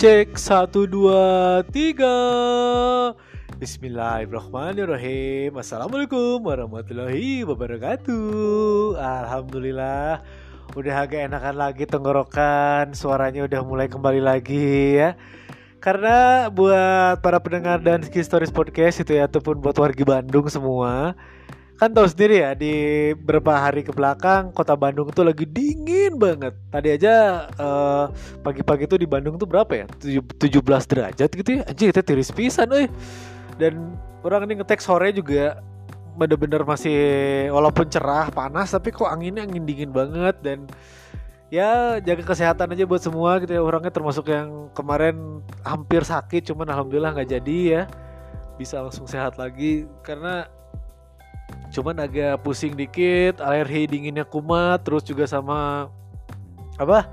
Cek satu dua tiga. Bismillahirrahmanirrahim. Assalamualaikum warahmatullahi wabarakatuh. Alhamdulillah. Udah agak enakan lagi tenggorokan, suaranya udah mulai kembali lagi ya. Karena buat para pendengar dan Stories Podcast itu ya ataupun buat wargi Bandung semua kan tahu sendiri ya di beberapa hari ke belakang kota Bandung itu lagi dingin banget. Tadi aja uh, pagi-pagi tuh di Bandung tuh berapa ya? 17 derajat gitu ya. Anjir itu tiris pisan euy. Dan orang ini ngetek sore juga bener-bener masih walaupun cerah panas tapi kok anginnya angin dingin banget dan ya jaga kesehatan aja buat semua gitu ya orangnya termasuk yang kemarin hampir sakit cuman alhamdulillah nggak jadi ya bisa langsung sehat lagi karena cuman agak pusing dikit alergi dinginnya kumat terus juga sama apa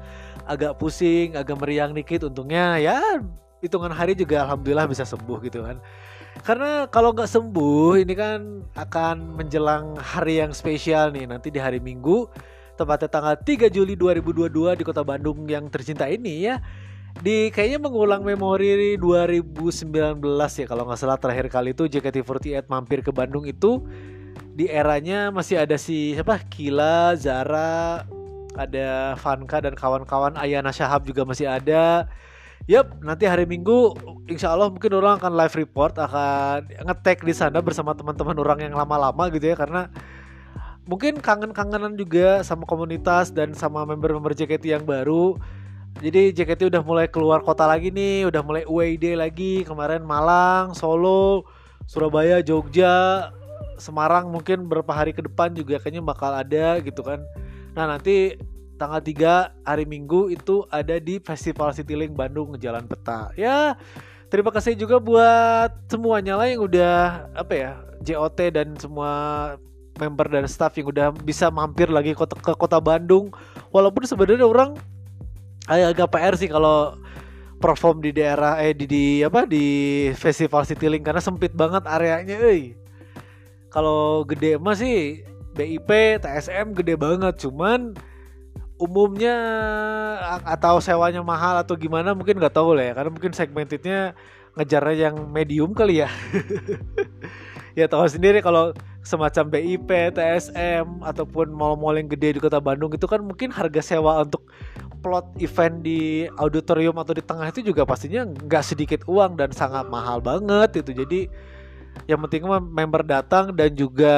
agak pusing agak meriang dikit. Untungnya ya hitungan hari juga alhamdulillah bisa sembuh gitu kan. Karena kalau nggak sembuh ini kan akan menjelang hari yang spesial nih. Nanti di hari Minggu tepatnya tanggal 3 Juli 2022 di kota Bandung yang tercinta ini ya di kayaknya mengulang memori 2019 ya kalau nggak salah terakhir kali itu JKT48 mampir ke Bandung itu di eranya masih ada si siapa Kila, Zara, ada Vanka dan kawan-kawan Ayana Shahab juga masih ada. Yap, nanti hari Minggu insya Allah mungkin orang akan live report akan ngetek di sana bersama teman-teman orang yang lama-lama gitu ya karena mungkin kangen-kangenan juga sama komunitas dan sama member-member JKT yang baru. Jadi JKT udah mulai keluar kota lagi nih, udah mulai day lagi. Kemarin Malang, Solo, Surabaya, Jogja, Semarang mungkin beberapa hari ke depan juga kayaknya bakal ada gitu kan. Nah, nanti tanggal 3 hari Minggu itu ada di Festival Citylink Bandung Jalan Peta. Ya, terima kasih juga buat semuanya lah yang udah apa ya, JOT dan semua member dan staff yang udah bisa mampir lagi kota, ke kota Bandung. Walaupun sebenarnya orang agak PR sih kalau perform di daerah eh di, di apa di Festival Citylink karena sempit banget areanya euy kalau gede mah sih BIP TSM gede banget. Cuman umumnya atau sewanya mahal atau gimana mungkin nggak tahu lah ya. Karena mungkin segmentednya ngejarnya yang medium kali ya. Ya tahu sendiri kalau semacam BIP, TSM ataupun mall-mall yang gede di kota Bandung itu kan mungkin harga sewa untuk plot event di auditorium atau di tengah itu juga pastinya nggak sedikit uang dan sangat mahal banget itu jadi yang penting mah member datang dan juga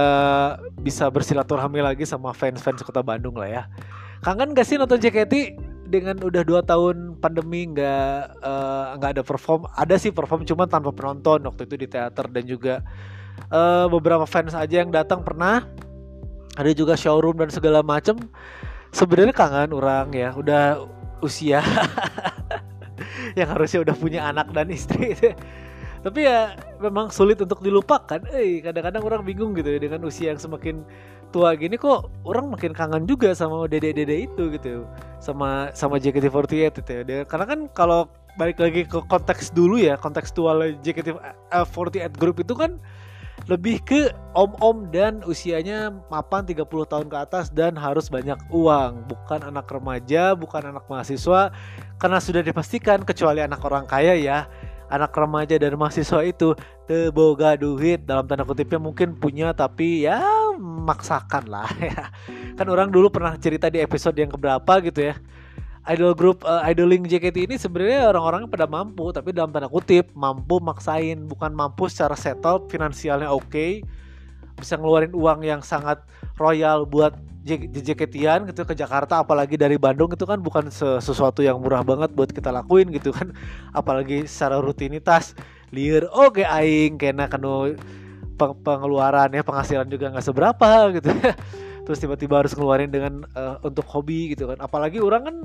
bisa bersilaturahmi lagi sama fans-fans kota Bandung lah ya. Kangen gak sih nonton JKT dengan udah dua tahun pandemi nggak eh, nggak uh, ada perform ada sih perform cuma tanpa penonton waktu itu di teater dan juga uh, beberapa fans aja yang datang pernah. Ada juga showroom dan segala macem. Sebenarnya kangen orang ya udah usia yang harusnya udah punya anak dan istri tapi ya memang sulit untuk dilupakan. Eh kadang-kadang orang bingung gitu ya dengan usia yang semakin tua gini kok orang makin kangen juga sama dede-dede itu gitu sama sama JKT48 itu ya. Karena kan kalau balik lagi ke konteks dulu ya kontekstual JKT48 group itu kan lebih ke om-om dan usianya mapan 30 tahun ke atas dan harus banyak uang. Bukan anak remaja bukan anak mahasiswa karena sudah dipastikan kecuali anak orang kaya ya anak remaja dan mahasiswa itu teboga duit. Dalam tanda kutipnya mungkin punya tapi ya maksakan lah ya. Kan orang dulu pernah cerita di episode yang keberapa gitu ya. Idol group uh, idoling JKT ini sebenarnya orang-orang pada mampu tapi dalam tanda kutip mampu maksain. Bukan mampu secara settle finansialnya oke. Okay, bisa ngeluarin uang yang sangat royal buat JKT-an gitu ke Jakarta apalagi dari Bandung itu kan bukan sesuatu yang murah banget buat kita lakuin gitu kan. Apalagi secara rutinitas liar oke okay, aing kena kanu pengeluaran ya penghasilan juga nggak seberapa gitu. Terus tiba-tiba harus ngeluarin dengan uh, untuk hobi gitu kan. Apalagi orang kan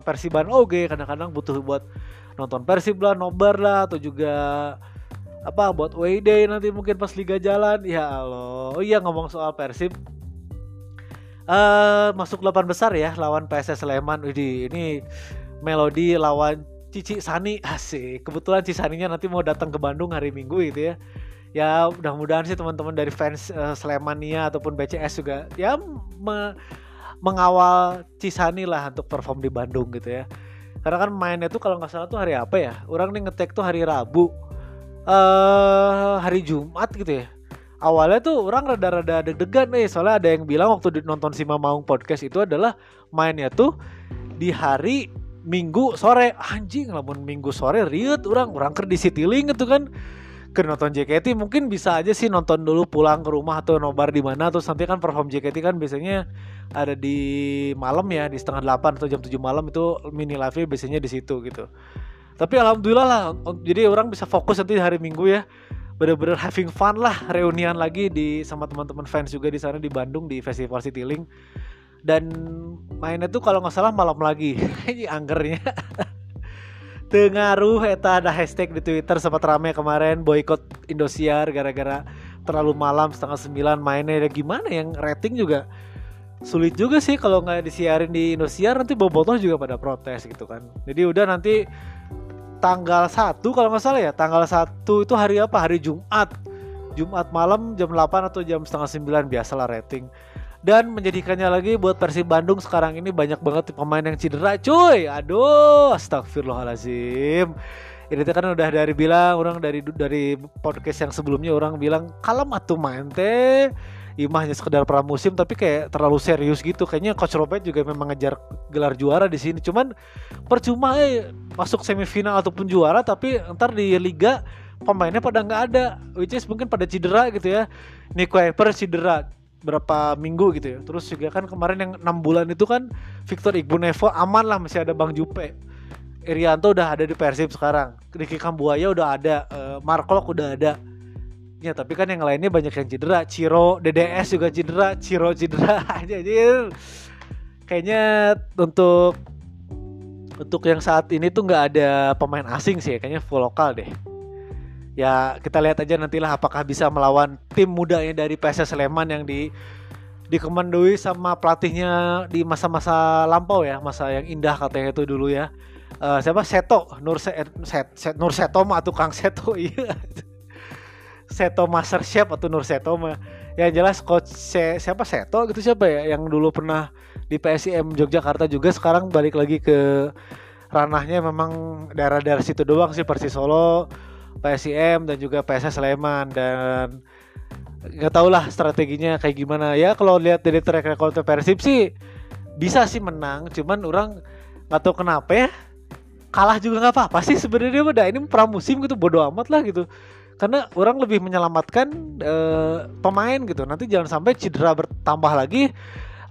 persiban oke okay, kadang-kadang butuh buat nonton persib lah nobar lah atau juga apa buat day nanti mungkin pas liga jalan. Ya Allah oh iya ngomong soal persib uh, masuk 8 besar ya lawan PSS Sleman. Widi ini Melodi lawan Cici Sani. Asik. Kebetulan Cici Saninya nanti mau datang ke Bandung hari Minggu gitu ya. Ya mudah-mudahan sih teman-teman dari fans uh, Slemania ataupun BCS juga ya me mengawal Cisani lah untuk perform di Bandung gitu ya. Karena kan mainnya tuh kalau nggak salah tuh hari apa ya? Orang nih ngetek tuh hari Rabu uh, hari Jumat gitu ya awalnya tuh orang rada-rada deg-degan nih soalnya ada yang bilang waktu nonton si Maung podcast itu adalah mainnya tuh di hari Minggu sore. Anjing lamun Minggu sore riut orang orang ker di Citylink gitu kan. Ke nonton JKT mungkin bisa aja sih nonton dulu pulang ke rumah atau nobar di mana. Terus nanti kan perform JKT kan biasanya ada di malam ya di setengah delapan atau jam 7 malam itu mini live biasanya di situ gitu. Tapi alhamdulillah lah jadi orang bisa fokus nanti hari minggu ya bener-bener having fun lah reunian lagi di sama teman-teman fans juga di sana di Bandung di Festival Citylink. Dan mainnya tuh kalau nggak salah malam lagi ini anggernya. Tengaruh eta ada hashtag di Twitter sempat rame kemarin boykot Indosiar gara-gara terlalu malam setengah sembilan mainnya. Ya gimana yang rating juga sulit juga sih kalau nggak disiarin di Indosiar nanti bobotoh juga pada protes gitu kan. Jadi udah nanti tanggal satu kalau nggak salah ya tanggal satu itu hari apa? Hari Jumat. Jumat malam jam 8 atau jam setengah sembilan biasalah rating. Dan menjadikannya lagi buat Persib Bandung sekarang ini banyak banget pemain yang cedera cuy. Aduh astagfirullahalazim. Ini kan udah dari bilang orang dari dari podcast yang sebelumnya orang bilang kalem atuh main teh imahnya sekedar pramusim tapi kayak terlalu serius gitu kayaknya coach Robert juga memang ngejar gelar juara di sini cuman percuma eh masuk semifinal ataupun juara tapi ntar di liga pemainnya pada nggak ada which is mungkin pada cedera gitu ya Nico Eper cedera berapa minggu gitu ya. Terus juga kan kemarin yang enam bulan itu kan Victor Igbunevo aman lah masih ada Bang Jupe. Irianto udah ada di Persib sekarang. Ricky Kambuaya udah ada, uh, Markok udah ada. Ya tapi kan yang lainnya banyak yang cedera. Ciro, DDS juga cedera, Ciro cedera. Aja Kayaknya untuk untuk yang saat ini tuh nggak ada pemain asing sih, kayaknya full lokal deh. Ya kita lihat aja nantilah apakah bisa melawan tim mudanya dari PSS Sleman yang di dikemandui sama pelatihnya di masa-masa lampau ya. Masa yang indah katanya itu dulu ya. Uh, siapa? Seto. Nur Se Set, Set, Nur Seto mah Kang Seto. Iya Seto Master Chef atau Nur Seto mah? Yang jelas coach Se, siapa? Seto gitu siapa ya? Yang dulu pernah di PSIM Yogyakarta juga sekarang balik lagi ke ranahnya memang daerah-daerah situ doang sih Persis Solo PSIM dan juga PSS Sleman dan nggak tau lah strateginya kayak gimana. Ya kalau lihat dari track record Persib sih bisa sih menang cuman orang nggak tahu kenapa ya kalah juga nggak apa-apa sih sebenarnya udah ini pramusim gitu bodo amat lah gitu karena orang lebih menyelamatkan uh, pemain gitu nanti jangan sampai cedera bertambah lagi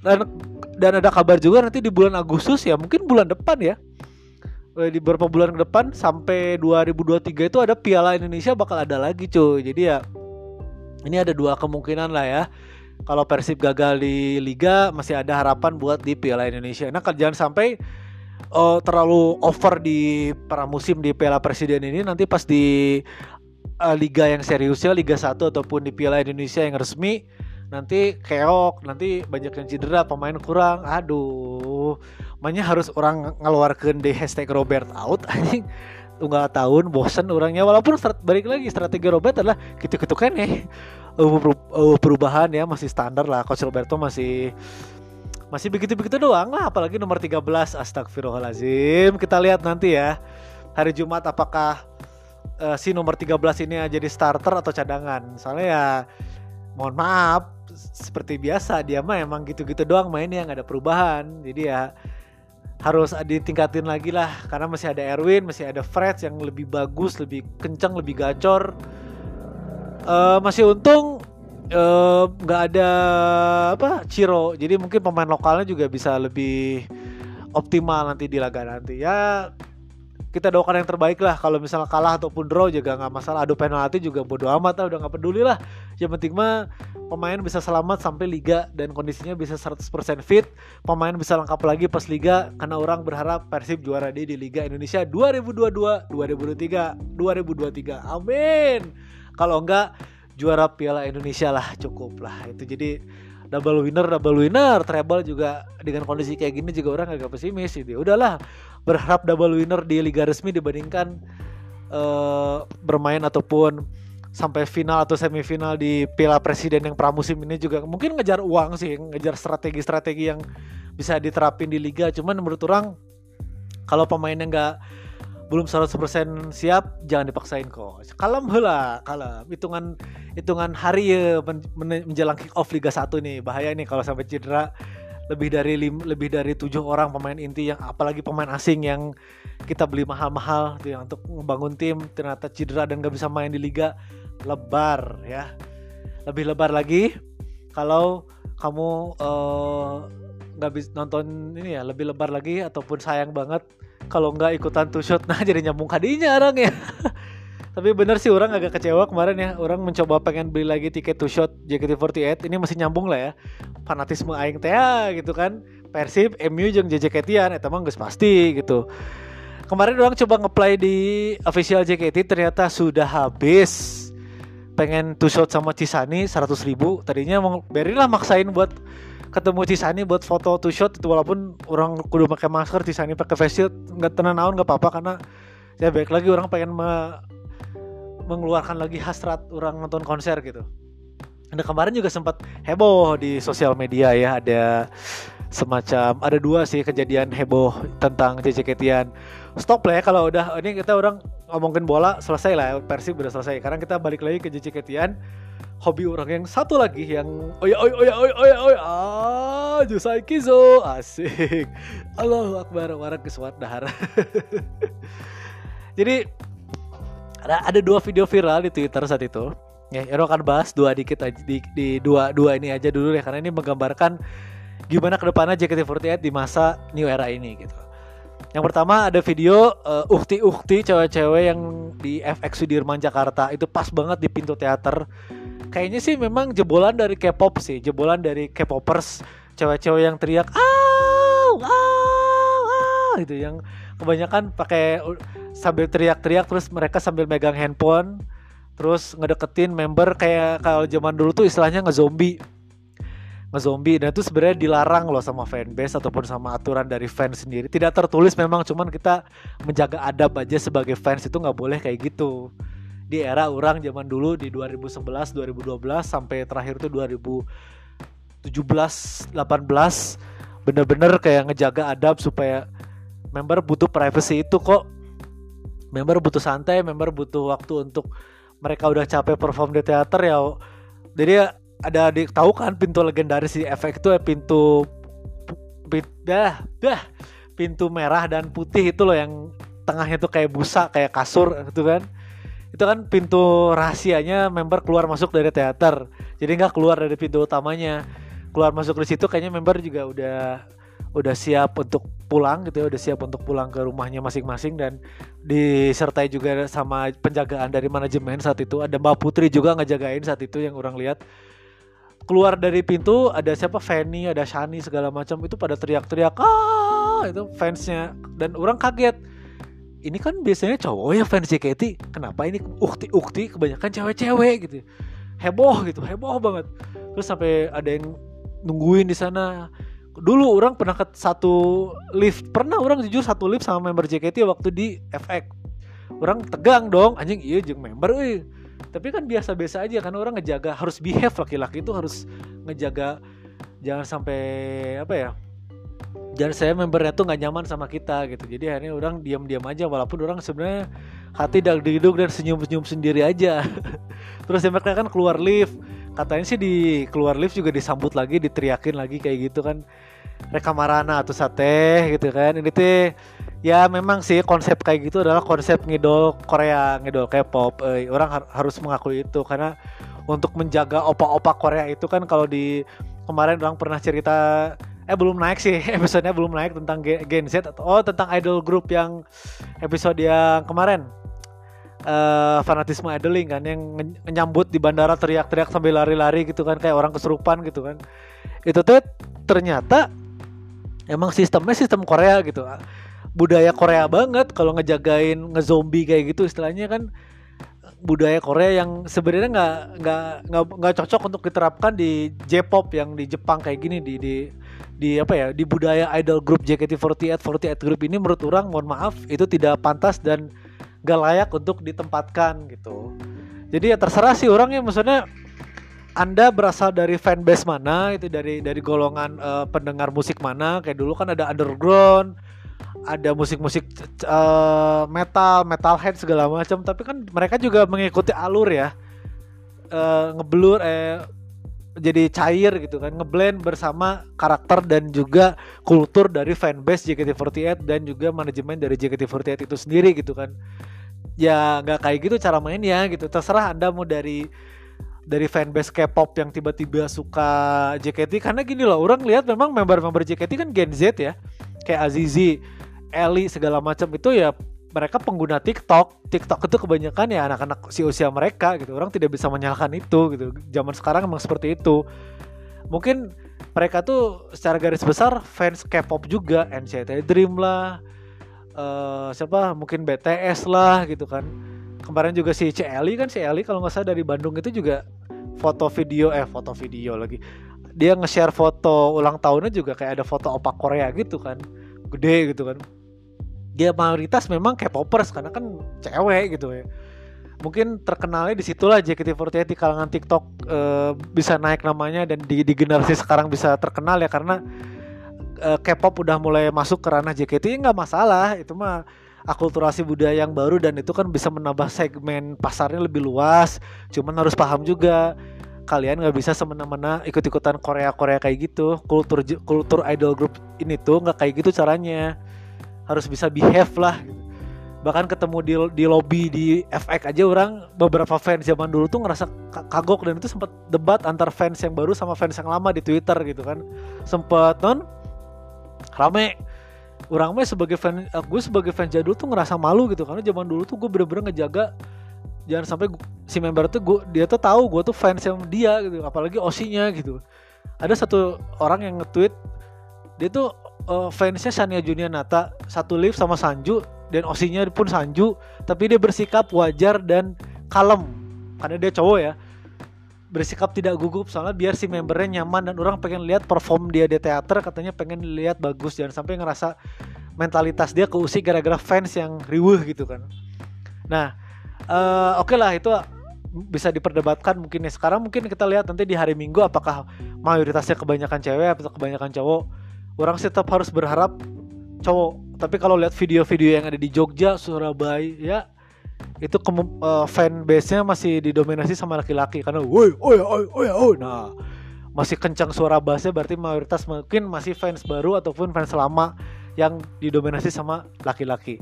dan dan ada kabar juga nanti di bulan Agustus ya mungkin bulan depan ya Eh, di beberapa bulan ke depan sampai 2023 itu ada Piala Indonesia bakal ada lagi cuy. Jadi ya ini ada dua kemungkinan lah ya. Kalau Persib gagal di liga masih ada harapan buat di Piala Indonesia. Nah, jangan sampai uh, terlalu over di pramusim di Piala Presiden ini nanti pas di uh, liga yang seriusnya Liga 1 ataupun di Piala Indonesia yang resmi nanti keok, nanti banyak yang cedera, pemain kurang. Aduh makanya harus orang ngeluarkan di hashtag Robert out anjing. Tunggal tahun bosen orangnya. Walaupun start, balik lagi strategi Robert adalah gitu-gitu kan ya uh, perubahan ya masih standar lah. Coach Roberto masih masih begitu-begitu doang lah. Apalagi nomor 13 astagfirullahalazim kita lihat nanti ya hari Jumat apakah uh, si nomor 13 ini jadi starter atau cadangan. Soalnya ya mohon maaf seperti biasa dia mah emang gitu-gitu doang mainnya nggak ada perubahan. Jadi ya harus ditingkatin lagi lah karena masih ada Erwin, masih ada Fred yang lebih bagus, lebih kencang, lebih gacor. Uh, masih untung eh, nggak uh, ada apa Ciro, jadi mungkin pemain lokalnya juga bisa lebih optimal nanti di laga nanti. Ya kita doakan yang terbaik lah. Kalau misalnya kalah ataupun draw juga nggak masalah. Adu penalti juga bodo amat lah udah nggak peduli lah. Yang penting mah pemain bisa selamat sampai liga dan kondisinya bisa 100% fit. Pemain bisa lengkap lagi pas liga karena orang berharap Persib juara di di Liga Indonesia 2022 2023 2023 amin. Kalau enggak juara Piala Indonesia lah cukup lah. Itu jadi double winner double winner. Treble juga dengan kondisi kayak gini juga orang agak pesimis gitu. Udahlah berharap double winner di liga resmi dibandingkan uh, bermain ataupun sampai final atau semifinal di Piala Presiden yang pramusim ini juga mungkin ngejar uang sih ngejar strategi-strategi yang bisa diterapin di liga. Cuman menurut orang kalau pemainnya nggak belum 100% siap jangan dipaksain kok. Kalem hela kalem. Hitungan hitungan hari ya menjelang kick off Liga 1 nih. Bahaya nih kalau sampai cedera lebih dari lim, lebih dari tujuh orang pemain inti yang apalagi pemain asing yang kita beli mahal-mahal tuh yang untuk membangun tim ternyata cedera dan gak bisa main di liga lebar ya. Lebih lebar lagi kalau kamu eh, nggak uh, bisa nonton ini ya lebih lebar lagi ataupun sayang banget kalau nggak ikutan two shot nah jadi nyambung kadinya orang ya tapi bener sih orang agak kecewa kemarin ya. Orang mencoba pengen beli lagi tiket two shot JKT48 ini masih nyambung lah ya. Fanatisme aing teh ya, gitu kan. Persib, MU jeung JKT-an eta mah pasti gitu. Kemarin orang coba ngeplay di official JKT ternyata sudah habis. Pengen two shot sama Cisani 100 ribu. Tadinya mau berin lah maksain buat ketemu Cisani buat foto two shot itu walaupun orang kudu pakai masker Cisani pakai face shield. Nggak tenang naon nggak apa-apa karena ya baik lagi orang pengen mengeluarkan lagi hasrat orang nonton konser gitu. Nah kemarin juga sempat heboh di sosial media ya ada semacam ada dua sih kejadian heboh tentang JJK-Tian. Stop lah ya kalau udah ini kita orang ngomongin bola selesai lah Persib udah selesai. Karena kita balik lagi ke JJK-Tian hobi orang yang satu lagi yang oh ya oh ya oh ya oh ya oh ya, ah Jusai Kizo asik Allahu Akbar warak keswat dahar jadi ada, ada dua video viral di Twitter saat itu. Ya Ero akan bahas dua dikit aja di, di dua dua ini aja dulu ya karena ini menggambarkan gimana ke depannya JKT48 di masa new era ini gitu. Yang pertama ada video uh, ukti-ukti cewek-cewek yang di FX Sudirman Jakarta. Itu pas banget di pintu teater. Kayaknya sih memang jebolan dari K-pop sih, jebolan dari K-popers, cewek-cewek yang teriak ah ah gitu yang kebanyakan pakai sambil teriak-teriak terus mereka sambil megang handphone terus ngedeketin member kayak kalau zaman dulu tuh istilahnya ngezombie. Ngezombie dan itu sebenarnya dilarang loh sama fanbase ataupun sama aturan dari fans sendiri. Tidak tertulis memang cuman kita menjaga adab aja sebagai fans itu nggak boleh kayak gitu. Di era orang zaman dulu di 2011 2012 sampai terakhir itu 2017 18 bener-bener kayak ngejaga adab supaya member butuh privacy itu kok. Member butuh santai member butuh waktu untuk mereka udah capek perform di teater ya. Jadi ada di tahu kan pintu legendaris di efek itu ya pintu dah dah. Pintu merah dan putih itu loh yang tengahnya tuh kayak busa kayak kasur gitu kan. Itu kan pintu rahasianya member keluar masuk dari teater. Jadi nggak keluar dari pintu utamanya. Keluar masuk di situ kayaknya member juga udah udah siap untuk pulang gitu ya udah siap untuk pulang ke rumahnya masing-masing dan disertai juga sama penjagaan dari manajemen saat itu. Ada Mbak Putri juga ngejagain saat itu yang orang lihat. Keluar dari pintu ada siapa? Fanny ada Shani segala macam. Itu pada teriak-teriak ah! Itu fansnya. Dan orang kaget. Ini kan biasanya cowok ya fans JKT kenapa ini ukti-ukti? Kebanyakan cewek-cewek gitu. Heboh gitu heboh banget. Terus sampai ada yang nungguin di sana dulu orang pernah ke satu lift pernah orang jujur satu lift sama member JKT waktu di FX orang tegang dong anjing iya jeng member tapi kan biasa-biasa aja kan orang ngejaga harus behave laki-laki itu harus ngejaga jangan sampai apa ya dan saya membernya tuh nggak nyaman sama kita gitu. Jadi akhirnya orang diam-diam aja walaupun orang sebenarnya hati dag diduk dan senyum-senyum sendiri aja. Terus mereka kan keluar lift. Katanya sih di keluar lift juga disambut lagi diteriakin lagi kayak gitu kan mereka marana atau sate gitu kan. Ini tuh ya memang sih konsep kayak gitu adalah konsep ngidol Korea ngidol K-pop. Eh, orang har harus mengakui itu karena untuk menjaga opa-opa Korea itu kan kalau di kemarin orang pernah cerita eh belum naik sih episodenya belum naik tentang Gen Z atau oh tentang idol group yang episode yang kemarin. Uh, fanatisme idoling kan yang nyambut di bandara teriak-teriak sambil lari-lari gitu kan kayak orang kesurupan gitu kan. Itu tuh ternyata emang sistemnya sistem Korea gitu. Budaya Korea banget kalau ngejagain ngezombie kayak gitu istilahnya kan. Budaya Korea yang sebenarnya nggak nggak nggak cocok untuk diterapkan di J-pop yang di Jepang kayak gini di di di apa ya di budaya idol group JKT48 48 group ini menurut orang mohon maaf itu tidak pantas dan gak layak untuk ditempatkan gitu. Jadi ya terserah sih orangnya maksudnya anda berasal dari fanbase mana? Itu dari dari golongan uh, pendengar musik mana? Kayak dulu kan ada underground ada musik-musik uh, metal, metalhead segala macam, tapi kan mereka juga mengikuti alur ya. Uh, ngeblur eh jadi cair gitu kan. Ngeblend bersama karakter dan juga kultur dari fanbase JKT48 dan juga manajemen dari JKT48 itu sendiri gitu kan. Ya nggak kayak gitu cara mainnya gitu. Terserah anda mau dari dari fanbase K-pop yang tiba-tiba suka JKT karena gini loh orang lihat memang member-member JKT kan Gen Z ya kayak Azizi, Ellie segala macam itu ya mereka pengguna TikTok. TikTok itu kebanyakan ya anak-anak si usia mereka gitu. Orang tidak bisa menyalahkan itu gitu. Zaman sekarang emang seperti itu. Mungkin mereka tuh secara garis besar fans K-pop juga, NCT Dream lah, uh, siapa mungkin BTS lah gitu kan kemarin juga si Celi kan si kalau nggak salah dari Bandung itu juga foto video eh foto video lagi. Dia nge-share foto ulang tahunnya juga kayak ada foto opak Korea gitu kan. Gede gitu kan. Dia mayoritas memang K-popers karena kan cewek gitu ya. Mungkin terkenalnya di situlah JKT48 di kalangan TikTok e, bisa naik namanya dan di, di generasi sekarang bisa terkenal ya karena e, K-pop udah mulai masuk ke ranah JKT nggak masalah. Itu mah akulturasi budaya yang baru dan itu kan bisa menambah segmen pasarnya lebih luas. Cuman harus paham juga kalian nggak bisa semena-mena ikut-ikutan Korea-Korea kayak gitu. Kultur kultur idol group ini tuh nggak kayak gitu caranya. Harus bisa behave lah. Bahkan ketemu di di lobby di FX aja orang beberapa fans zaman dulu tuh ngerasa kagok dan itu sempat debat antar fans yang baru sama fans yang lama di Twitter gitu kan. Sempet non? Rame orang mah sebagai fan uh, gue sebagai fan jadul tuh ngerasa malu gitu. Karena zaman dulu tuh gue bener-bener ngejaga jangan sampai gua, si member tuh gue dia tuh tahu gue tuh fans yang dia gitu apalagi osinya gitu. Ada satu orang yang nge-tweet dia tuh uh, fansnya Shania Nata satu live sama Sanju dan osinya pun Sanju tapi dia bersikap wajar dan kalem. Karena dia cowok ya bersikap tidak gugup soalnya biar si membernya nyaman dan orang pengen lihat perform dia di teater katanya pengen lihat bagus jangan sampai ngerasa mentalitas dia keusik gara-gara fans yang riuh gitu kan. Nah uh, oke okay lah itu bisa diperdebatkan mungkin ya. Sekarang mungkin kita lihat nanti di hari minggu apakah mayoritasnya kebanyakan cewek atau kebanyakan cowok. Orang sih tetap harus berharap cowok. Tapi kalau lihat video-video yang ada di Jogja Surabaya ya itu uh, fan base-nya masih didominasi sama laki-laki karena woi oi oi oi oi nah masih kencang suara bassnya berarti mayoritas mungkin masih fans baru ataupun fans lama yang didominasi sama laki-laki.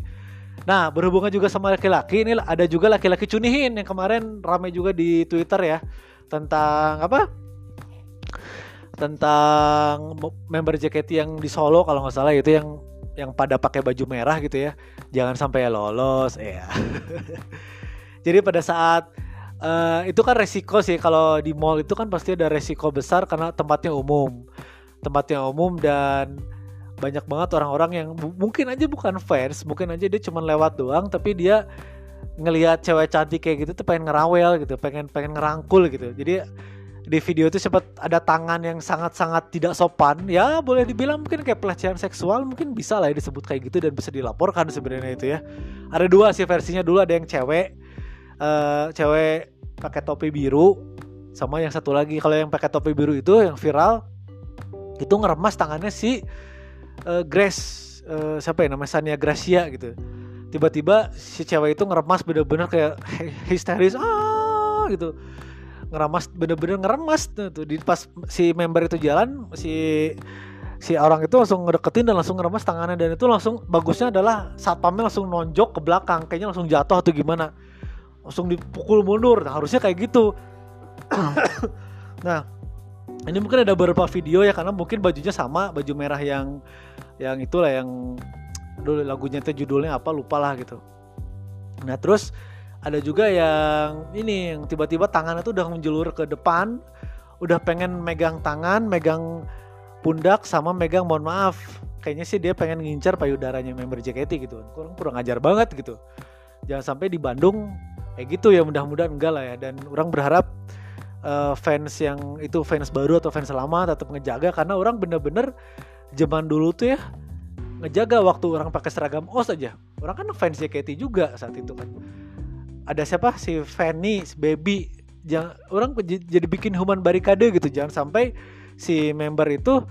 Nah berhubungan juga sama laki-laki ini ada juga laki-laki cunihin yang kemarin ramai juga di Twitter ya tentang apa? Tentang member JKT yang di Solo kalau nggak salah itu yang yang pada pakai baju merah gitu ya jangan sampai lolos ya jadi pada saat uh, itu kan resiko sih kalau di mall itu kan pasti ada resiko besar karena tempatnya umum. Tempatnya umum dan banyak banget orang-orang yang mungkin aja bukan fans mungkin aja dia cuma lewat doang tapi dia ngelihat cewek cantik kayak gitu tuh pengen ngerawel gitu pengen pengen ngerangkul gitu. Jadi di video itu sempat ada tangan yang sangat-sangat tidak sopan. Ya boleh dibilang mungkin kayak pelecehan seksual mungkin bisa lah ya disebut kayak gitu dan bisa dilaporkan sebenarnya itu ya. Ada dua sih versinya. Dulu ada yang cewek uh, cewek pakai topi biru sama yang satu lagi. Kalau yang pakai topi biru itu yang viral itu ngeremas tangannya si uh, Grace uh, siapa ya namanya Sania Gracia gitu. Tiba-tiba si cewek itu ngeremas bener-bener kayak histeris ah gitu ngeramas bener-bener ngeramas tuh, tuh. Di pas si member itu jalan si si orang itu langsung ngedeketin dan langsung ngeremas tangannya. Dan itu langsung bagusnya adalah satpamnya langsung nonjok ke belakang kayaknya langsung jatuh atau gimana. Langsung dipukul mundur nah, harusnya kayak gitu. Nah ini mungkin ada beberapa video ya karena mungkin bajunya sama baju merah yang yang itulah yang dulu lagunya itu judulnya apa lupa lah gitu. Nah terus ada juga yang ini yang tiba-tiba tangannya tuh udah menjulur ke depan udah pengen megang tangan megang pundak sama megang mohon maaf kayaknya sih dia pengen ngincar payudaranya member JKT gitu. Kurang kurang ajar banget gitu. Jangan sampai di Bandung kayak gitu ya mudah-mudahan enggak lah ya. Dan orang berharap uh, fans yang itu fans baru atau fans lama tetap ngejaga karena orang bener-bener zaman dulu tuh ya ngejaga waktu orang pakai seragam os aja. Orang kan fans JKT juga saat itu kan ada siapa? Si Fanny, si Baby, jangan orang jadi bikin human barikade gitu, jangan sampai si member itu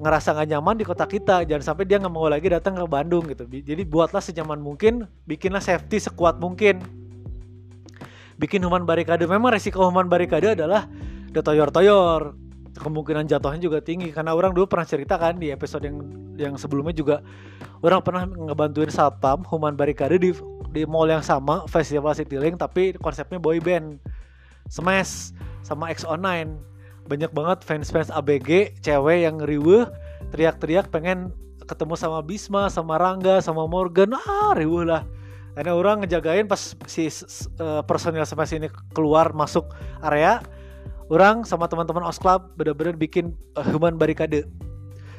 ngerasa nggak nyaman di kota kita. Jangan sampai dia nggak mau lagi datang ke Bandung gitu. Jadi buatlah senyaman mungkin bikinlah safety sekuat mungkin. Bikin human barikade memang resiko human barikade adalah detoyor-toyor kemungkinan jatuhnya juga tinggi. Karena orang dulu pernah cerita kan di episode yang yang sebelumnya juga orang pernah ngebantuin satpam human barikade di di mall yang sama festival Citylink tapi konsepnya boy band. Smash sama XO9 banyak banget fans-fans ABG cewek yang riweh teriak-teriak pengen ketemu sama Bisma sama Rangga sama Morgan. Ah riweh lah. Karena orang ngejagain pas si uh, personil sama sini keluar masuk area. Orang sama teman-teman os club bener-bener bikin uh, human barikade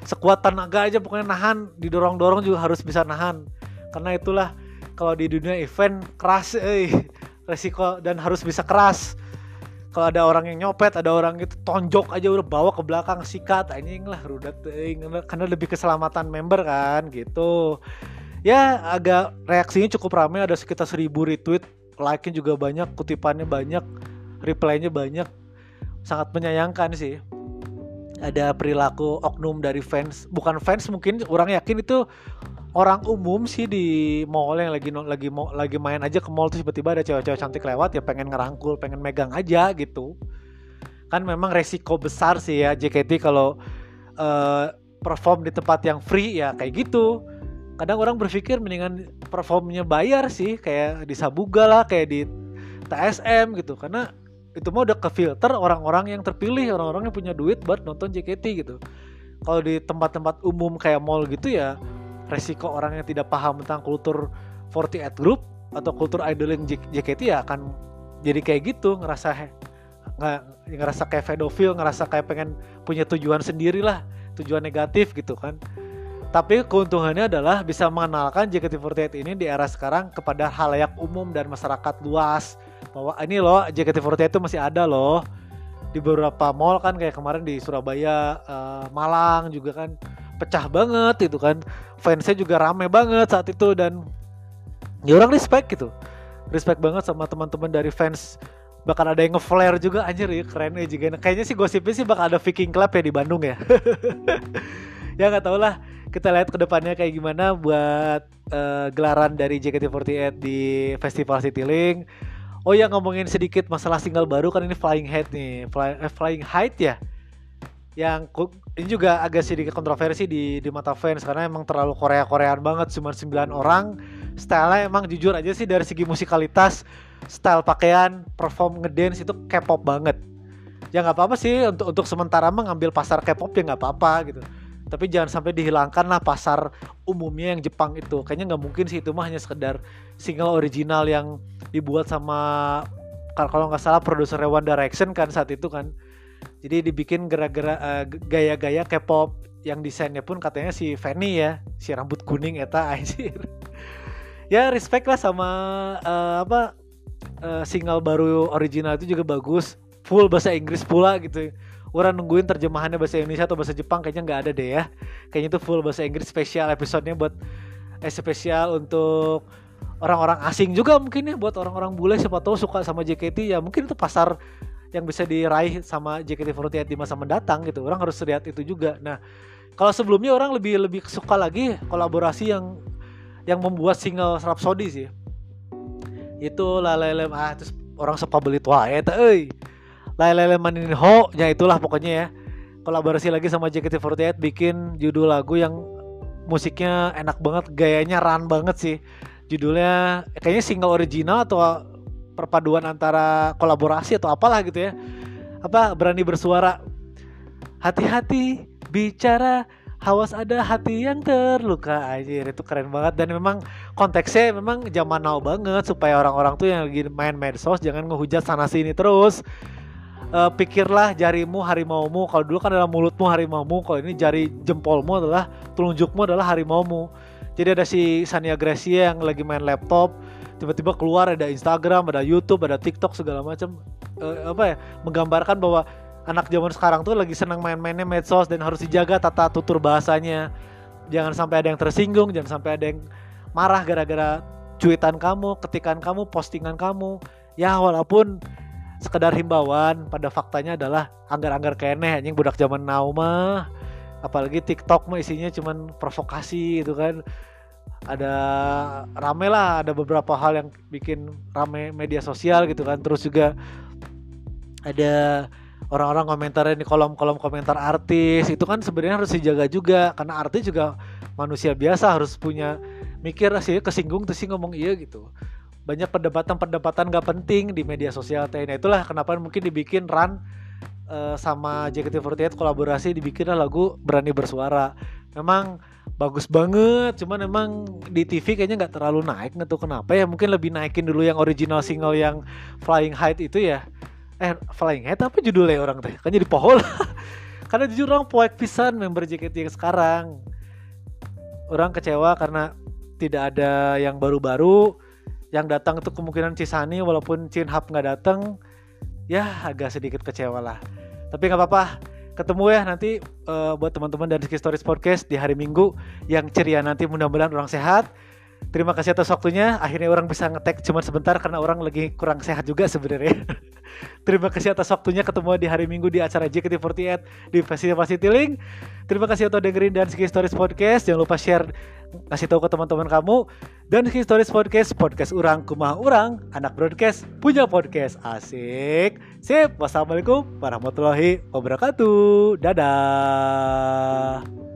sekuat tenaga aja pokoknya nahan didorong-dorong juga harus bisa nahan. Karena itulah kalau di dunia event keras eh resiko dan harus bisa keras. Kalau ada orang yang nyopet ada orang itu tonjok aja udah bawa ke belakang sikat anjing lah rudat karena lebih keselamatan member kan gitu. Ya agak reaksinya cukup ramai ada sekitar seribu retweet like-nya juga banyak kutipannya banyak reply-nya banyak. Sangat menyayangkan sih. Ada perilaku oknum dari fans bukan fans mungkin orang yakin itu orang umum sih di mall yang lagi lagi lagi main aja ke mall tuh tiba-tiba ada cewek-cewek cantik lewat ya pengen ngerangkul pengen megang aja gitu. Kan memang resiko besar sih ya JKT kalau uh, perform di tempat yang free ya kayak gitu. Kadang orang berpikir mendingan performnya bayar sih kayak di Sabuga lah kayak di TSM gitu. Karena itu mah udah ke filter orang-orang yang terpilih orang-orang yang punya duit buat nonton JKT gitu. Kalau di tempat-tempat umum kayak mall gitu ya resiko orang yang tidak paham tentang kultur 48 group atau kultur idoling JKT ya akan jadi kayak gitu ngerasa nggak ngerasa kayak pedofil ngerasa kayak pengen punya tujuan sendiri lah tujuan negatif gitu kan. Tapi keuntungannya adalah bisa mengenalkan JKT48 ini di era sekarang kepada halayak umum dan masyarakat luas. Bahwa ini loh JKT48 itu masih ada loh. Di beberapa mall kan kayak kemarin di Surabaya, uh, Malang juga kan pecah banget itu kan. Fansnya juga rame banget saat itu dan ya orang respect gitu. Respect banget sama teman-teman dari fans. Bakal ada yang nge-flare juga anjir ya keren ya juga. Kayaknya sih gosipnya sih bakal ada Viking Club ya di Bandung ya. Ya nggak tau lah. Kita lihat ke depannya kayak gimana buat uh, gelaran dari JKT48 di Festival Citylink oh ya ngomongin sedikit masalah single baru kan ini Flying Height nih. Fly, eh, Flying Height ya yang ini juga agak sedikit kontroversi di di mata fans karena emang terlalu Korea Koreaan banget cuma 9 orang. Stylenya emang jujur aja sih dari segi musikalitas style pakaian perform ngedance itu K-pop banget. Ya nggak apa-apa sih untuk untuk sementara mengambil pasar K-pop ya nggak apa-apa gitu. Tapi jangan sampai dihilangkan lah pasar umumnya yang Jepang itu. Kayaknya nggak mungkin sih itu mah hanya sekedar single original yang dibuat sama kalau nggak salah produser One Direction kan saat itu kan jadi dibikin gara-gara uh, gaya-gaya K-pop yang desainnya pun katanya si Fanny ya si rambut kuning eta anjir. Ya respect lah sama uh, apa uh, single baru original itu juga bagus. Full bahasa Inggris pula gitu. Orang nungguin terjemahannya bahasa Indonesia atau bahasa Jepang kayaknya nggak ada deh ya. Kayaknya itu full bahasa Inggris spesial episodenya buat eh, spesial untuk orang-orang asing juga mungkin ya buat orang-orang bule. Siapa tahu suka sama JKT ya mungkin itu pasar yang bisa diraih sama JKT48 di masa mendatang gitu. Orang harus lihat itu juga. Nah, kalau sebelumnya orang lebih lebih suka lagi kolaborasi yang yang membuat single Rhapsody sih. Itu Lalele ah terus orang sepa beli tua ya euy. Lalele Maninho nya itulah pokoknya ya. Kolaborasi lagi sama JKT48 bikin judul lagu yang musiknya enak banget, gayanya ran banget sih. Judulnya kayaknya single original atau perpaduan antara kolaborasi atau apalah gitu ya. Apa berani bersuara. Hati-hati bicara hawas ada hati yang terluka. Aja itu keren banget. Dan memang konteksnya memang zaman now banget supaya orang-orang tuh yang lagi main medsos jangan ngehujat sana sini terus. Uh, pikirlah jarimu harimaumu. Kalau dulu kan adalah mulutmu harimaumu. Kalau ini jari jempolmu adalah telunjukmu adalah harimaumu. Jadi ada si Sania Gracia yang lagi main laptop tiba-tiba keluar ada Instagram, ada YouTube, ada TikTok segala macam uh, apa ya menggambarkan bahwa anak zaman sekarang tuh lagi senang main-mainnya medsos dan harus dijaga tata tutur bahasanya. Jangan sampai ada yang tersinggung, jangan sampai ada yang marah gara-gara cuitan kamu, ketikan kamu, postingan kamu. Ya walaupun sekedar himbauan pada faktanya adalah anggar-anggar keneh anjing budak zaman now mah apalagi TikTok mah isinya cuman provokasi gitu kan ada rame lah ada beberapa hal yang bikin rame media sosial gitu kan. Terus juga ada orang-orang komentarin di kolom-kolom komentar artis. Itu kan sebenarnya harus dijaga juga karena artis juga manusia biasa harus punya mikir sih kesinggung tuh sih ngomong iya gitu. Banyak perdebatan-perdebatan gak penting di media sosial teh nah itulah kenapa mungkin dibikin run uh, sama JKT48 kolaborasi dibikin lagu berani bersuara. Memang bagus banget cuman emang di TV kayaknya nggak terlalu naik nggak tahu kenapa ya mungkin lebih naikin dulu yang original single yang Flying High itu ya. Eh Flying High apa judulnya orang teh? Kan jadi pohon karena jujur orang poek pisan member JKT yang sekarang. Orang kecewa karena tidak ada yang baru-baru yang datang itu kemungkinan Cisani walaupun Chin Hap nggak datang ya agak sedikit kecewa lah. Tapi nggak apa-apa ketemu ya nanti uh, buat teman-teman dari Stories Podcast di hari Minggu yang ceria nanti mudah-mudahan orang sehat. Terima kasih atas waktunya. Akhirnya orang bisa ngetek cuma sebentar karena orang lagi kurang sehat juga sebenarnya. Terima kasih atas waktunya ketemu di hari Minggu di acara JKT48 di Festival Citylink. Terima kasih untuk dengerin dan Ski Stories Podcast. Jangan lupa share kasih tahu ke teman-teman kamu dan Ski Stories Podcast podcast orang kumah orang anak broadcast punya podcast asik sip wassalamualaikum warahmatullahi wabarakatuh dadah